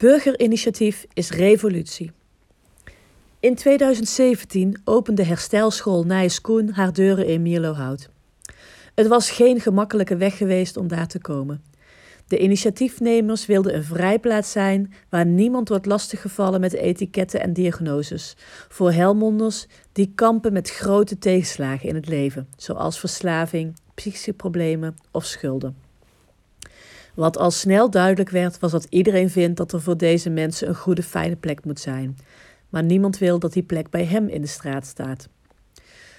Burgerinitiatief is revolutie. In 2017 opende herstelschool Nijs Koen haar deuren in Mierlohout. Het was geen gemakkelijke weg geweest om daar te komen. De initiatiefnemers wilden een vrijplaats zijn waar niemand wordt lastiggevallen met etiketten en diagnoses. Voor Helmonders die kampen met grote tegenslagen in het leven, zoals verslaving, psychische problemen of schulden. Wat al snel duidelijk werd, was dat iedereen vindt dat er voor deze mensen een goede, fijne plek moet zijn. Maar niemand wil dat die plek bij hem in de straat staat.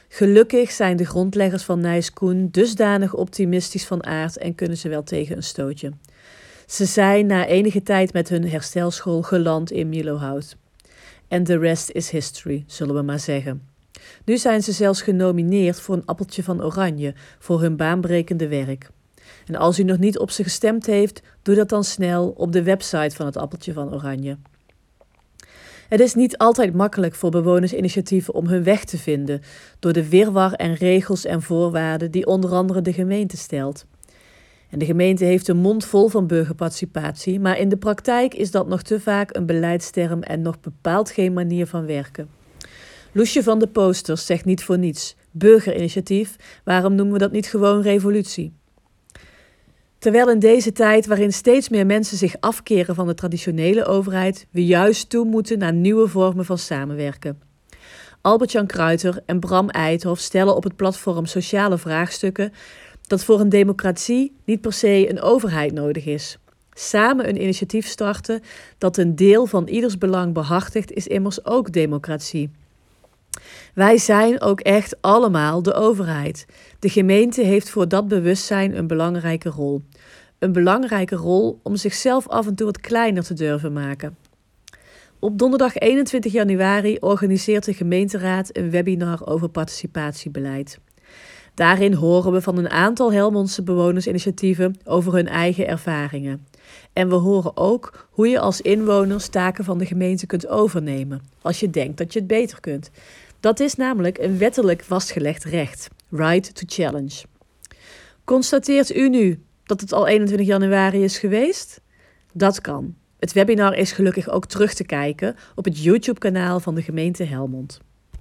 Gelukkig zijn de grondleggers van Nijs Koen dusdanig optimistisch van aard en kunnen ze wel tegen een stootje. Ze zijn na enige tijd met hun herstelschool geland in Milohout. En the rest is history, zullen we maar zeggen. Nu zijn ze zelfs genomineerd voor een appeltje van oranje voor hun baanbrekende werk. En als u nog niet op ze gestemd heeft, doe dat dan snel op de website van het Appeltje van Oranje. Het is niet altijd makkelijk voor bewonersinitiatieven om hun weg te vinden door de wirwar en regels en voorwaarden die onder andere de gemeente stelt. En de gemeente heeft een mond vol van burgerparticipatie, maar in de praktijk is dat nog te vaak een beleidsterm en nog bepaald geen manier van werken. Loesje van de posters zegt niet voor niets: burgerinitiatief, waarom noemen we dat niet gewoon revolutie? Terwijl in deze tijd waarin steeds meer mensen zich afkeren van de traditionele overheid, we juist toe moeten naar nieuwe vormen van samenwerken. Albert-Jan Kruiter en Bram Eidhoff stellen op het platform Sociale Vraagstukken dat voor een democratie niet per se een overheid nodig is. Samen een initiatief starten dat een deel van ieders belang behartigt, is immers ook democratie. Wij zijn ook echt allemaal de overheid. De gemeente heeft voor dat bewustzijn een belangrijke rol. Een belangrijke rol om zichzelf af en toe wat kleiner te durven maken. Op donderdag 21 januari organiseert de gemeenteraad een webinar over participatiebeleid. Daarin horen we van een aantal Helmondse bewonersinitiatieven over hun eigen ervaringen. En we horen ook hoe je als inwoner taken van de gemeente kunt overnemen, als je denkt dat je het beter kunt. Dat is namelijk een wettelijk vastgelegd recht, right to challenge. Constateert u nu dat het al 21 januari is geweest? Dat kan. Het webinar is gelukkig ook terug te kijken op het YouTube-kanaal van de gemeente Helmond.